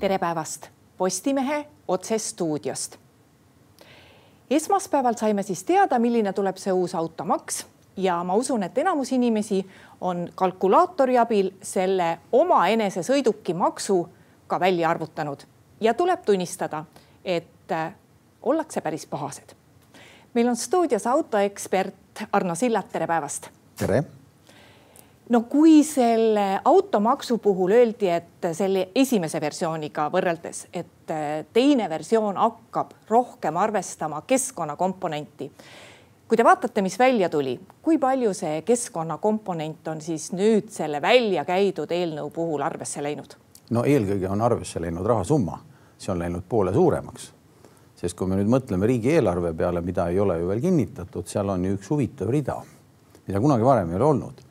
tere päevast Postimehe otsestuudiost. esmaspäeval saime siis teada, milline tuleb see uus automaks ja ma usun, et enamus inimesi on kalkulaatori abil selle omaenese sõiduki maksu ka välja arvutanud ja tuleb tunnistada, et äh, ollakse päris pahased. meil on stuudios autoekspert Arno Sillat, tere päevast. tere no kui selle automaksu puhul öeldi, et selle esimese versiooniga võrreldes, et äh, teine versioon hakkab rohkem arvestama keskkonnakomponenti. kui te vaatate, mis välja tuli, kui palju see keskkonnakomponent on siis nüüd selle välja käidud eelnõu puhul arvesse läinud? no eelkõige on arvesse läinud rahasumma, see on läinud poole suuremaks. sest kui me nüüd mõtleme riigieelarve peale, mida ei ole ju veel kinnitatud, seal on ju üks huvitav rida, mida kunagi varem ei ole olnud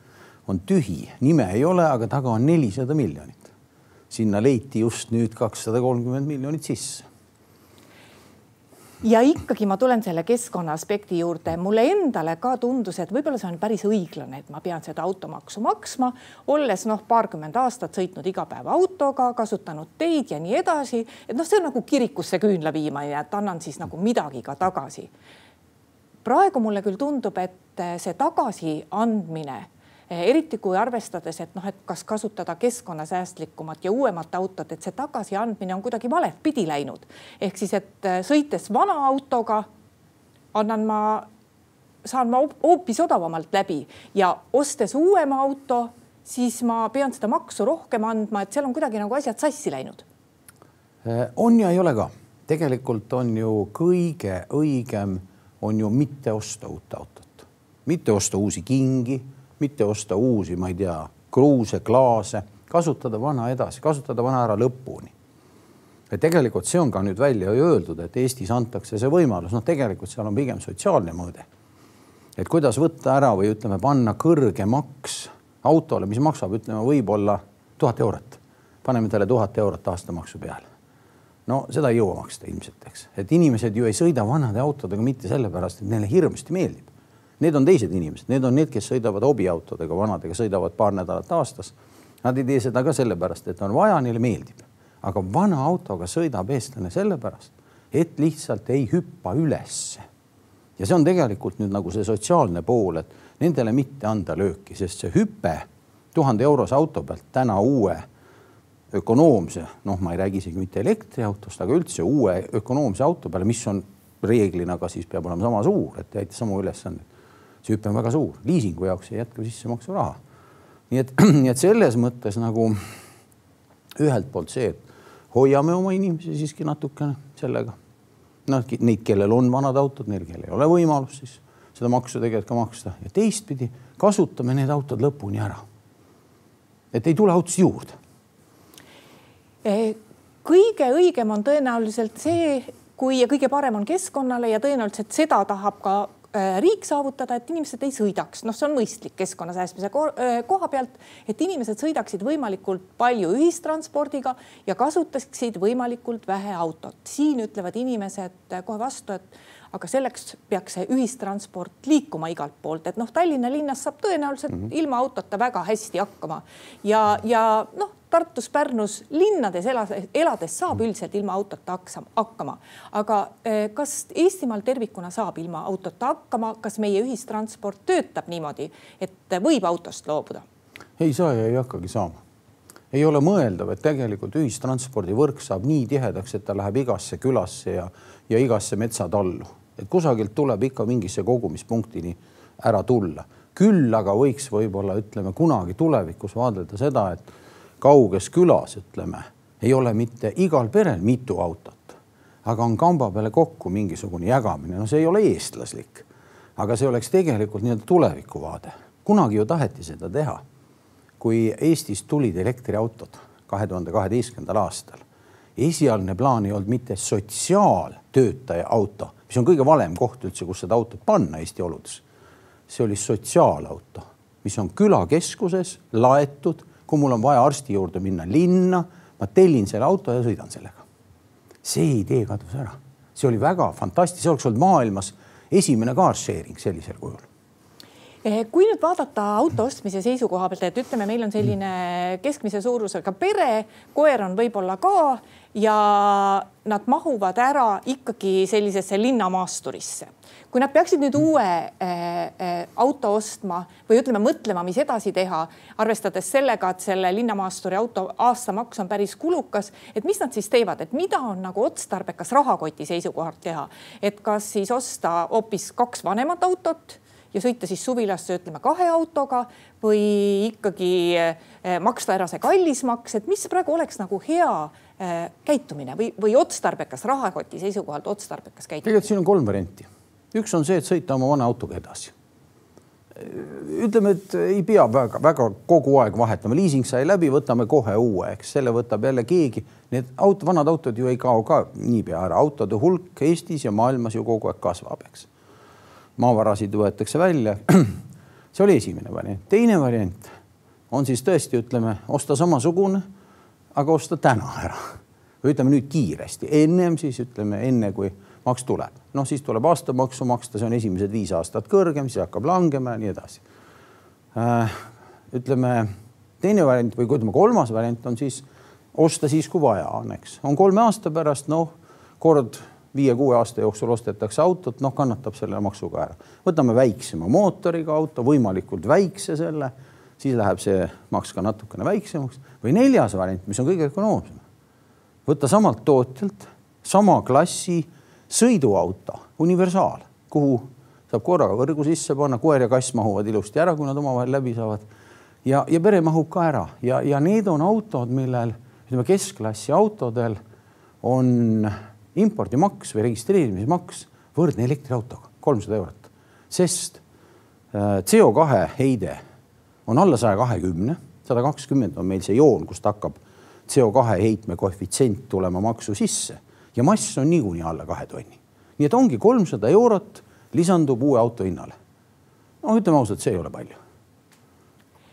on tühi, nime ei ole, aga taga on nelisada miljonit. sinna leiti just nüüd kakssada kolmkümmend miljonit sisse. ja ikkagi ma tulen selle keskkonna aspekti juurde, mulle endale ka tundus, et võib-olla see on päris õiglane, et ma pean seda automaksu maksma, olles noh, paarkümmend aastat sõitnud iga päev autoga, kasutanud teid ja nii edasi, et noh, see on nagu kirikusse küünla viimine, et annan siis nagu midagi ka tagasi. praegu mulle küll tundub, et see tagasiandmine eriti kui arvestades, et noh, et kas kasutada keskkonnasäästlikumat ja uuemat autot, et see tagasiandmine on kuidagi valet pidi läinud. ehk siis, et eh, sõites vana autoga annan ma, saan ma hoopis odavamalt läbi ja ostes uuema auto, siis ma pean seda maksu rohkem andma, et seal on kuidagi nagu asjad sassi läinud. Eh, on ja ei ole ka, tegelikult on ju kõige õigem on ju mitte osta uut autot, mitte osta uusi kingi mitte osta uusi, ma ei tea, kruuse, klaase, kasutada vana edasi, kasutada vana ära lõpuni. ja tegelikult see on ka nüüd välja öeldud, et Eestis antakse see võimalus, noh, tegelikult seal on pigem sotsiaalne mõõde. et kuidas võtta ära või ütleme, panna kõrge maks autole, mis maksab, ütleme, võib-olla tuhat eurot. paneme talle tuhat eurot aastamaksu peale. no seda ei jõua maksta ilmselt, eks, et inimesed ju ei sõida vanade autodega mitte sellepärast, et neile hirmsasti meeldib Need on teised inimesed, need on need, kes sõidavad hobiautodega, vanadega, sõidavad paar nädalat aastas. Nad ei tee seda ka sellepärast, et on vaja, neile meeldib. aga vana autoga sõidab eestlane sellepärast, et lihtsalt ei hüppa ülesse. ja see on tegelikult nüüd nagu see sotsiaalne pool, et nendele mitte anda lööki, sest see hüpe tuhande eurose auto pealt täna uue ökonoomse, noh, ma ei räägi isegi mitte elektriautost, aga üldse uue ökonoomse auto peale, mis on reeglina ka siis peab olema sama suur, et täita samu ülesandeid see hüpe on väga suur, liisingu jaoks ei jätku sissemaksu raha. nii et, nii et selles mõttes nagu ühelt poolt see, et hoiame oma inimesi siiski natukene sellega. noh, neid, kellel on vanad autod, neil, kellel ei ole võimalust siis seda maksu tegelikult ka maksta ja teistpidi kasutame need autod lõpuni ära. et ei tule autosid juurde. Eh, kõige õigem on tõenäoliselt see, kui ja kõige parem on keskkonnale ja tõenäoliselt seda tahab ka riik saavutada, et inimesed ei sõidaks, noh, see on mõistlik keskkonna säästmise äh, koha pealt, et inimesed sõidaksid võimalikult palju ühistranspordiga ja kasutaksid võimalikult vähe autot. siin ütlevad inimesed äh, kohe vastu, et aga selleks peaks see ühistransport liikuma igalt poolt, et noh, Tallinna linnas saab tõenäoliselt mm -hmm. ilma autota väga hästi hakkama ja, ja noh Tartus, Pärnus, linnades elades, elades saab üldiselt ilma autota hakkama, aga eh, kas Eestimaal tervikuna saab ilma autota hakkama, kas meie ühistransport töötab niimoodi, et võib autost loobuda? ei saa ja ei hakkagi saama. Ei ole mõeldav, et tegelikult ühistranspordivõrk saab nii tihedaks, et ta läheb igasse külasse ja, ja igasse metsatallu, et kusagilt tuleb ikka mingisse kogumispunktini ära tulla. küll aga võiks võib-olla ütleme kunagi tulevikus vaadelda seda, et kauges külas, ütleme, ei ole mitte igal perel mitu autot, aga on kamba peale kokku mingisugune jagamine, no see ei ole eestlaslik. aga see oleks tegelikult nii-öelda tulevikuvaade. kunagi ju taheti seda teha. Kui Eestis tulid elektriautod kahe tuhande kaheteistkümnendal aastal, esialgne plaan ei olnud mitte sotsiaaltöötaja auto, mis on kõige valem koht üldse, kus seda autot panna Eesti oludes. see oli sotsiaalauto, mis on külakeskuses laetud kui mul on vaja arsti juurde minna linna, ma tellin selle auto ja sõidan sellega. see idee kadus ära, see oli väga fantastiline, see oleks olnud maailmas esimene car sharing sellisel kujul kui nüüd vaadata auto ostmise seisukoha pealt, et ütleme, meil on selline keskmise suurusega pere, koer on võib-olla ka, ja nad mahuvad ära ikkagi sellisesse linnamaasturisse. Kui nad peaksid nüüd uue äh, äh, auto ostma või ütleme, mõtlema, mis edasi teha, arvestades sellega, et selle linnamaasturi auto aastamaks on päris kulukas, et mis nad siis teevad, et mida on nagu otstarbekas rahakoti seisukohalt teha, et kas siis osta hoopis kaks vanemat autot ja sõita siis suvilasse, ütleme kahe autoga või ikkagi eh, maksta ära see kallis maks, et mis praegu oleks nagu hea eh, käitumine või, või otstarbekas rahakoti seisukohalt otstarbekas käitumine? tegelikult siin on kolm varianti üks on see, et sõita oma vana autoga edasi. ütleme, et ei pea väga-väga kogu aeg vahetama, liising sai läbi, võtame kohe uue, eks selle võtab jälle keegi. Need auto, vanad autod ju ei kao ka niipea ära, autode hulk Eestis ja maailmas ju kogu aeg kasvab, eks. Maavarasid võetakse välja. see oli esimene variant, teine variant on siis tõesti, ütleme, osta samasugune, aga osta täna ära või ütleme nüüd kiiresti, ennem siis ütleme enne kui maks tuleb, noh, siis tuleb aastamaksu maksta, see on esimesed viis aastat kõrgem, siis hakkab langema ja nii edasi äh,. ütleme teine variant või ütleme, kolmas variant on siis osta siis, kui vaja on, eks on kolme aasta pärast, noh kord viie-kuue aasta jooksul ostetakse autot, noh, kannatab selle maksuga ära. võtame väiksema mootoriga auto, võimalikult väikse selle, siis läheb see maks ka natukene väiksemaks või neljas variant, mis on kõige ökonoomsem. võtta samalt tootjalt sama klassi sõiduauto, universaal, kuhu saab korraga võrgu sisse panna, koer ja kass mahuvad ilusti ära, kui nad omavahel läbi saavad. ja, ja pere mahub ka ära ja, ja need on autod, millel ütleme keskklassi autodel on impordimaks või registreerimismaks võrdne elektriautoga, kolmsada eurot, sest äh, CO2 heide on alla saja kahekümne, sada kakskümmend on meil see joon, kust hakkab CO2 heitme koefitsient tulema maksu sisse ja mass on niikuinii alla kahe tonni. nii et ongi kolmsada eurot lisandub uue auto hinnale. no ütleme ausalt, see ei ole palju.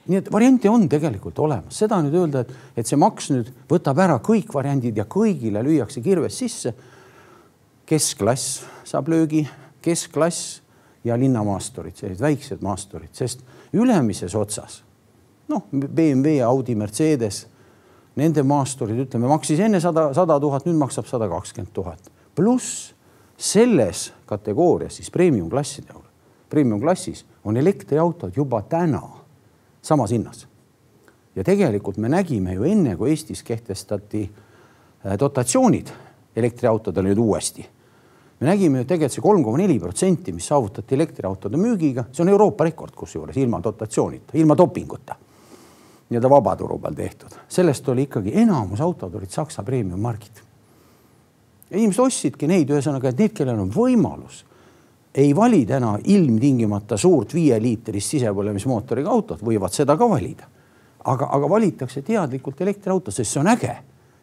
nii et variante on tegelikult olemas, seda nüüd öelda, et, et see maks nüüd võtab ära kõik variandid ja kõigile lüüakse kirves sisse. Keskklass saab löögi, keskklass ja linnamaasturid, sellised väiksed maasturid, sest ülemises otsas noh, BMW, Audi, Mercedes nende maasturid, ütleme, maksis enne sada, sada tuhat, nüüd maksab sada kakskümmend tuhat. pluss selles kategoorias siis premium klasside juurde, premium klassis on elektriautod juba täna samas hinnas. ja tegelikult me nägime ju enne, kui Eestis kehtestati äh, dotatsioonid elektriautodele nüüd uuesti. Me nägime ju tegelikult see kolm koma neli protsenti, mis saavutati elektriautode müügiga, see on Euroopa rekord, kusjuures ilma dotatsioonita, ilma dopinguta nii-öelda vabaturu peal tehtud, sellest oli ikkagi enamus autod olid Saksa premium margid. inimesed ostsidki neid, ühesõnaga, et need, kellel on võimalus, ei vali täna ilmtingimata suurt viieliitrist sisepõlemismootoriga autot, võivad seda ka valida. aga, aga valitakse teadlikult elektriauto, sest see on äge,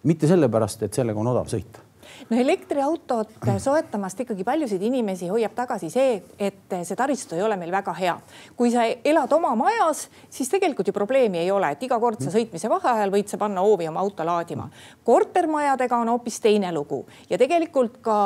mitte sellepärast, et sellega on odav sõita no elektriautot soetamast ikkagi paljusid inimesi hoiab tagasi see, et see taristu ei ole meil väga hea. kui sa elad oma majas, siis tegelikult ju probleemi ei ole, et iga kord sa sõitmise vaheajal võid sa panna hoovi oma auto laadima. kortermajadega on hoopis teine lugu ja tegelikult ka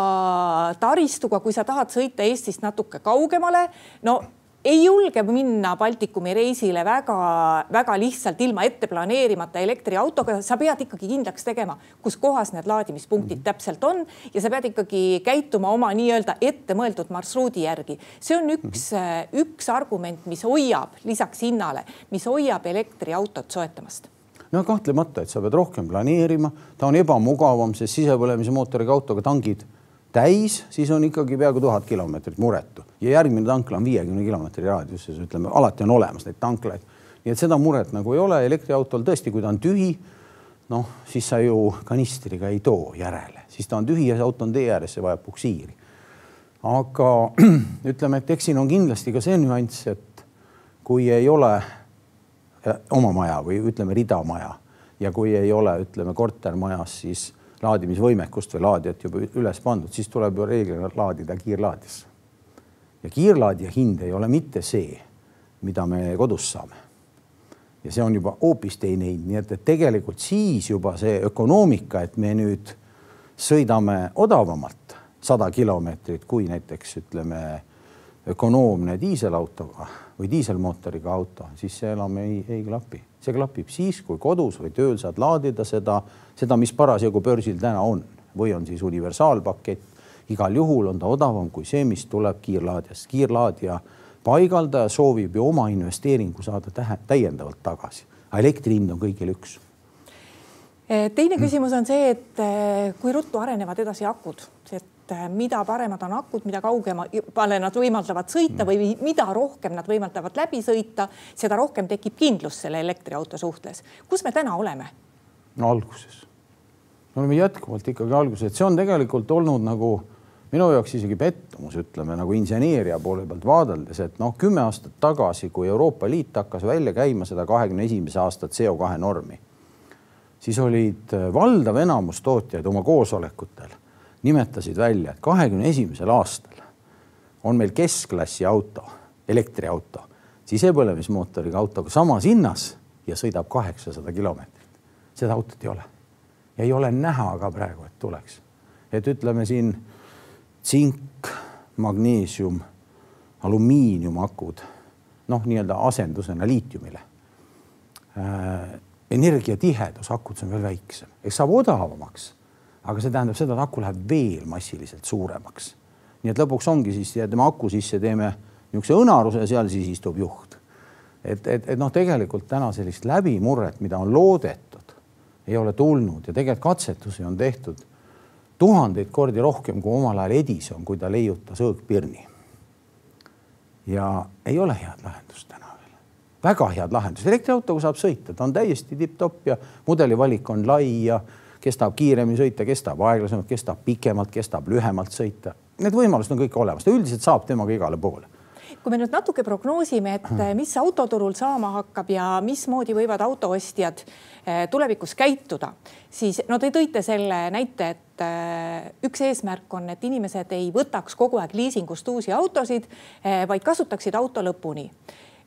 taristuga, kui sa tahad sõita Eestist natuke kaugemale, no ei julge minna Baltikumi reisile väga-väga lihtsalt ilma ette planeerimata elektriautoga, sa pead ikkagi kindlaks tegema, kus kohas need laadimispunktid -hmm. täpselt on ja sa pead ikkagi käituma oma nii-öelda ettemõeldud marsruudi järgi. see on üks mm, -hmm. üks argument, mis hoiab lisaks hinnale, mis hoiab elektriautot soetamast no kahtlemata, et sa pead rohkem planeerima, ta on ebamugavam, sest sisepõlemise mootoriga autoga tangid täis, siis on ikkagi peaaegu tuhat kilomeetrit muretu ja järgmine tankla on viiekümne kilomeetri raadiuses, ütleme alati on olemas neid tanklaid. nii et seda muret nagu ei ole, elektriautol tõesti, kui ta on tühi, noh, siis sa ju kanistriga ei too järele, siis ta on tühi ja see auto on tee ääres, see vajab puksiiri. aga ütleme, et eks siin on kindlasti ka see nüanss, et kui ei ole äh, oma maja või ütleme, ridamaja ja kui ei ole, ütleme kortermajas, siis laadimisvõimekust või laadijat juba üles pandud, siis tuleb ju reeglina laadida kiirlaadijas. ja kiirlaadija hind ei ole mitte see, mida me kodus saame. ja see on juba hoopis teine hind, nii et, et tegelikult siis juba see ökonoomika, et me nüüd sõidame odavamalt sada kilomeetrit kui näiteks ütleme ökonoomne diiselautoga või diiselmootoriga auto, siis see enam ei, ei klapi. see klapib siis, kui kodus või tööl saad laadida seda, seda, mis parasjagu börsil täna on või on siis universaalpakett. igal juhul on ta odavam kui see, mis tuleb kiirlaadijast. kiirlaadija paigaldaja soovib ju oma investeeringu saada tähe, täiendavalt tagasi, aga elektri hind on kõigil üks teine küsimus on see, et eh, kui ruttu arenevad edasi akud, et eh, mida paremad on akud, mida kaugemale nad võimaldavad sõita või mida rohkem nad võimaldavad läbi sõita, seda rohkem tekib kindlus selle elektriauto suhtes. kus me täna oleme? no alguses. me oleme jätkuvalt ikkagi alguses, et see on tegelikult olnud nagu minu jaoks isegi pettumus, ütleme nagu inseneeria poole pealt vaadeldes, et noh, kümme aastat tagasi, kui Euroopa Liit hakkas välja käima seda kahekümne esimese aasta CO2 normi, siis olid äh, valdav enamus tootjaid oma koosolekutel nimetasid välja, et kahekümne esimesel aastal on meil keskklassi auto, elektriauto, sisepõlemismootoriga autoga samas hinnas ja sõidab kaheksasada kilomeetrit. seda autot ei ole ei ole näha ka praegu, et tuleks. et ütleme siin tsink, magneesium, alumiiniumakud, noh, nii-öelda asendusena liitiumile äh, energiatihedus akudes on veel väiksem, eks saab odavamaks, aga see tähendab seda, et aku läheb veel massiliselt suuremaks. nii et lõpuks ongi siis teeme aku sisse, teeme niisuguse õnaruse seal siis istub juht. et, et, et noh, tegelikult täna sellist läbimurret, mida on loodetud, ei ole tulnud ja tegelikult katsetusi on tehtud tuhandeid kordi rohkem kui omal ajal Edison, kui ta leiutas õõgpirni. ja ei ole head lahendust täna väga head lahendused, elektriautoga saab sõita, ta on täiesti tipp-topp ja mudelivalik on lai ja kes tahab kiiremini sõita, kes tahab aeglasemalt, kes tahab pikemalt, kes tahab lühemalt sõita. Need võimalused on kõik olemas, ta üldiselt saab temaga igale poole kui me nüüd natuke prognoosime, et hmm. mis autoturul saama hakkab ja mismoodi võivad autoostjad eh, tulevikus käituda, siis no te tõite selle näite, et eh, üks eesmärk on, et inimesed ei võtaks kogu aeg liisingust uusi autosid, eh, vaid kasutaksid auto lõpuni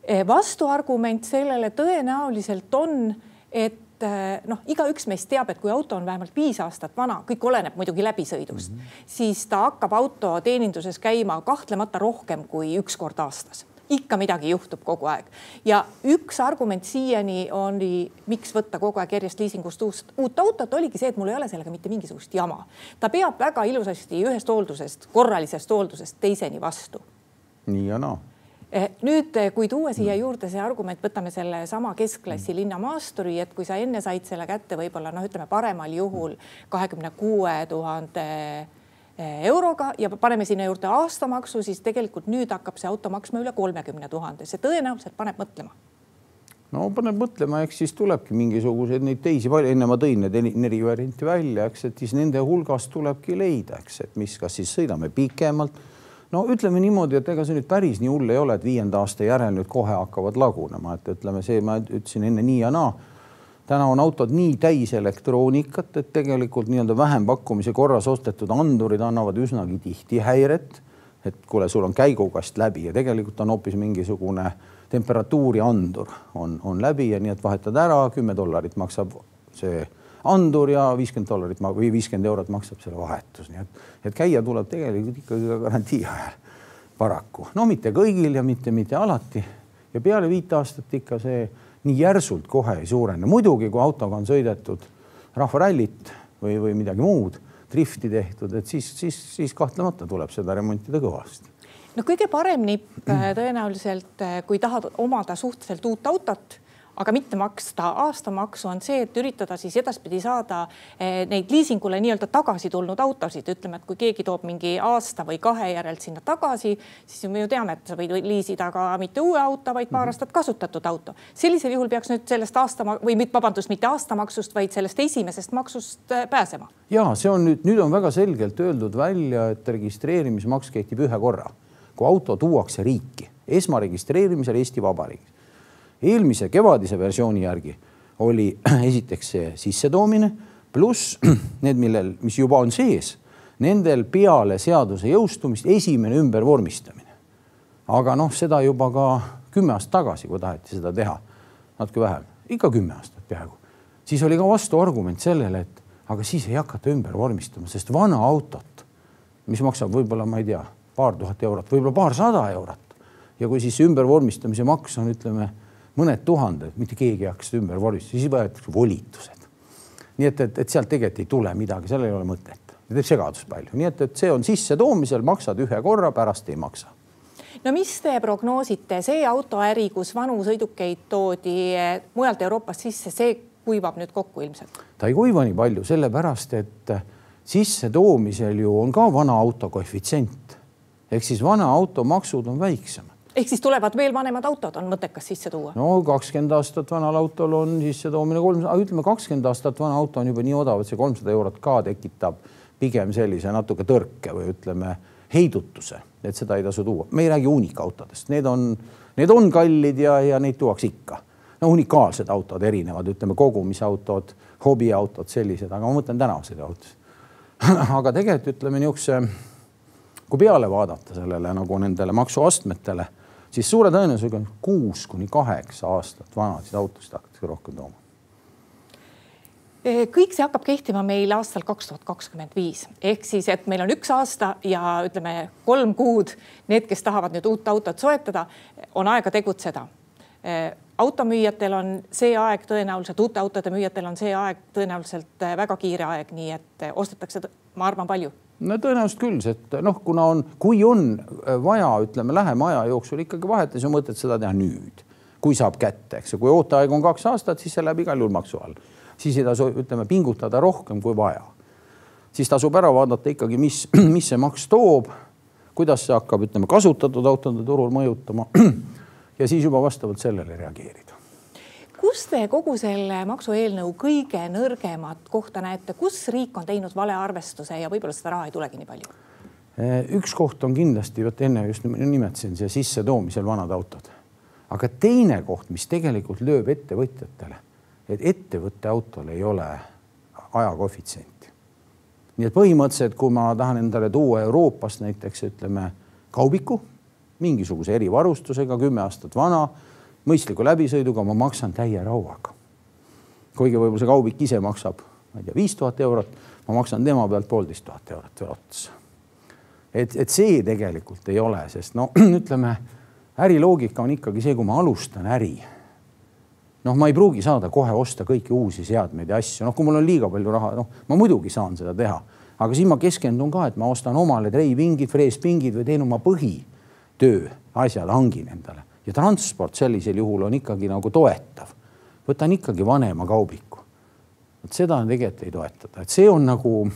Eh, vastuargument sellele tõenäoliselt on, et eh, noh, igaüks meist teab, et kui auto on vähemalt viis aastat vana, kõik oleneb muidugi läbisõidust mm, -hmm. siis ta hakkab auto teeninduses käima kahtlemata rohkem kui üks kord aastas ikka midagi juhtub kogu aeg ja üks argument siiani oli, miks võtta kogu aeg järjest liisingust uust, uut autot, oligi see, et mul ei ole sellega mitte mingisugust jama. ta peab väga ilusasti ühest hooldusest, korralisest hooldusest teiseni vastu. nii ja naa no nüüd, eh, kui tuua siia juurde see argument, võtame sellesama keskklassi linnamaasturi, et kui sa enne said selle kätte võib-olla noh, ütleme paremal juhul kahekümne kuue tuhande eh, euroga ja paneme sinna juurde aastamaksu, siis tegelikult nüüd hakkab see auto maksma üle kolmekümne tuhande, see tõenäoliselt paneb mõtlema. No paneb mõtlema, eks siis tulebki mingisuguseid neid teisi, enne ma tõin need neli varianti välja, eks, et siis nende hulgast tulebki leida, eks, et mis, kas siis sõidame pikemalt no ütleme niimoodi, et ega see nüüd päris nii hull ei ole, et viienda aasta järel nüüd kohe hakkavad lagunema, et ütleme, see ma ütlesin enne nii ja naa. täna on autod nii täis elektroonikat, et tegelikult nii-öelda vähempakkumise korras ostetud andurid annavad üsnagi tihti häiret. et kuule, sul on käigukast läbi ja tegelikult on hoopis mingisugune temperatuuriandur on, on läbi ja nii et vahetad ära, kümme dollarit maksab see andur ja viiskümmend dollarit või viiskümmend eurot maksab selle vahetus, nii et, et käia tuleb tegelikult ikkagi ka garantii ajal paraku, no mitte kõigil ja mitte, mitte alati. ja peale viit aastat ikka see nii järsult kohe ei suurene, muidugi kui autoga on sõidetud rahvarallit või, või midagi muud, drifti tehtud, et siis, siis, siis kahtlemata tuleb seda remontida kõvasti. No kõige parem nipp äh, tõenäoliselt, äh, kui tahad omada suhteliselt uut autot aga mitte maksta aastamaksu, on see, et üritada siis edaspidi saada eh, neid liisingule nii-öelda tagasi tulnud autosid, ütleme, et kui keegi toob mingi aasta või kahe järelt sinna tagasi, siis me ju teame, et sa võid liisida ka mitte uue auto, vaid paar mhm. aastat kasutatud auto. sellisel juhul peaks nüüd sellest aasta või vabandust, mitte aastamaksust, vaid sellest esimesest maksust eh, pääsema. ja see on nüüd, nüüd on väga selgelt öeldud välja, et registreerimismaks kehtib ühe korra, kui auto tuuakse riiki esmaregistreerimisel Eesti Vabariigis eelmise kevadise versiooni järgi oli esiteks see sissetoomine pluss need, millel, mis juba on sees, nendel peale seaduse jõustumist esimene ümbervormistamine. aga noh, seda juba ka kümme aastat tagasi, kui taheti seda teha, natuke vähem, ikka kümme aastat peaaegu, siis oli ka vastuargument sellele, et aga siis ei hakata ümber vormistama, sest vana autot, mis maksab võib-olla, ma ei tea, paar tuhat eurot, võib-olla paarsada eurot. ja kui siis ümbervormistamise maks on, ütleme mõned tuhanded, mitte keegi ei hakka seda ümber vormistada, siis võetakse volitused. nii et, et, et sealt tegelikult ei tule midagi, seal ei ole mõtet, teeb segadust palju, nii et, et see on sissetoomisel, maksad ühe korra, pärast ei maksa no mis te prognoosite, see autoäri, kus vanu sõidukeid toodi eh, mujalt Euroopast sisse, see kuivab nüüd kokku ilmselt? ta ei kuiva nii palju, sellepärast et sissetoomisel ju on ka vana auto koefitsient ehk siis vana auto maksud on väiksemad. Ehk siis tulevad veel vanemad autod, on mõttekas sisse tuua? no kakskümmend aastat vanal autol on sissetoomine kolmsada, ütleme kakskümmend aastat vana auto on juba nii odav, et see kolmsada eurot ka tekitab pigem sellise natuke tõrke või ütleme heidutuse, et seda ei tasu tuua. me ei räägi uunikautodest, need on, need on kallid ja, ja neid tuuakse ikka. no unikaalsed autod erinevad, ütleme kogumisautod, hobiautod, sellised, aga ma mõtlen tänaseid autosid. aga tegelikult ütleme niisuguse, kui peale vaadata sellele nagu nendele maksuastmetele, siis suure tõenäosusega kuus kuni kaheksa aastat vanasid autosid hakatakse rohkem tooma Eh, kõik see hakkab kehtima meil aastal kaks tuhat kakskümmend viis ehk siis, et meil on üks aasta ja ütleme kolm kuud. Need, kes tahavad nüüd uut autot soetada, on aega tegutseda. Eh, automüüjatel on see aeg tõenäoliselt, uute autode müüjatel on see aeg tõenäoliselt eh, väga kiire aeg, nii et ostetakse, ma arvan, palju no tõenäoliselt küll, sest noh, kuna on, kui on vaja, ütleme lähema aja jooksul ikkagi vahetada, siis on mõtet seda teha nüüd, kui saab kätte, eks ju, kui ooteaeg on kaks aastat, siis see läheb igal juhul maksu all. Siis ei tasu, ütleme, pingutada rohkem kui vaja. siis tasub ära vaadata ikkagi, mis, mis see maks toob, kuidas see hakkab, ütleme, kasutatud autode turul mõjutama ja siis juba vastavalt sellele reageerida kus te kogu selle maksueelnõu kõige nõrgemat kohta näete, kus riik on teinud valearvestuse ja võib-olla seda raha ei tulegi nii palju? Eh, üks koht on kindlasti, vot enne just nimetasin, see sissetoomisel vanad autod. aga teine koht, mis tegelikult lööb ettevõtjatele et ettevõtte autol ei ole ajakoefitsienti. nii et põhimõtteliselt, kui ma tahan endale tuua Euroopast näiteks ütleme kaubiku mingisuguse erivarustusega, kümme aastat vana, mõistliku läbisõiduga, ma maksan täie rauaga. kuigi võib-olla see kaubik ise maksab, ma ei tea, viis tuhat eurot, ma maksan tema pealt poolteist tuhat eurot veel otsa. et, et see tegelikult ei ole, sest no ütleme, äriloogika on ikkagi see, kui ma alustan äri noh, ma ei pruugi saada kohe osta kõiki uusi seadmeid ja asju, noh, kui mul on liiga palju raha, noh, ma muidugi saan seda teha, aga siis ma keskendun ka, et ma ostan omale treipingid, freespingid või teen oma põhitöö asjad, hangin endale ja transport sellisel juhul on ikkagi nagu toetav. võtan ikkagi vanema kaubiku. vot seda tegelikult ei toetada, et see on nagu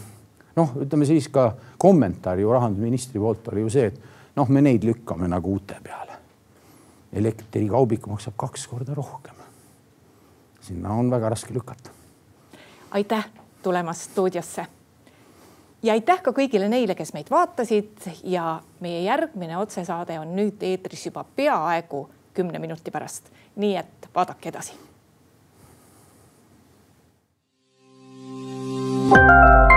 noh, ütleme siis ka kommentaar ju rahandusministri poolt oli ju see, et noh, me neid lükkame nagu uute peale. elektrikaubik maksab kaks korda rohkem sinna on väga raske lükata. aitäh tulemast stuudiosse. Ja aitäh ka kõigile neile, kes meid vaatasid ja meie järgmine otsesaade on nüüd eetris juba peaaegu kümne minuti pärast, nii et vaadake edasi. thank you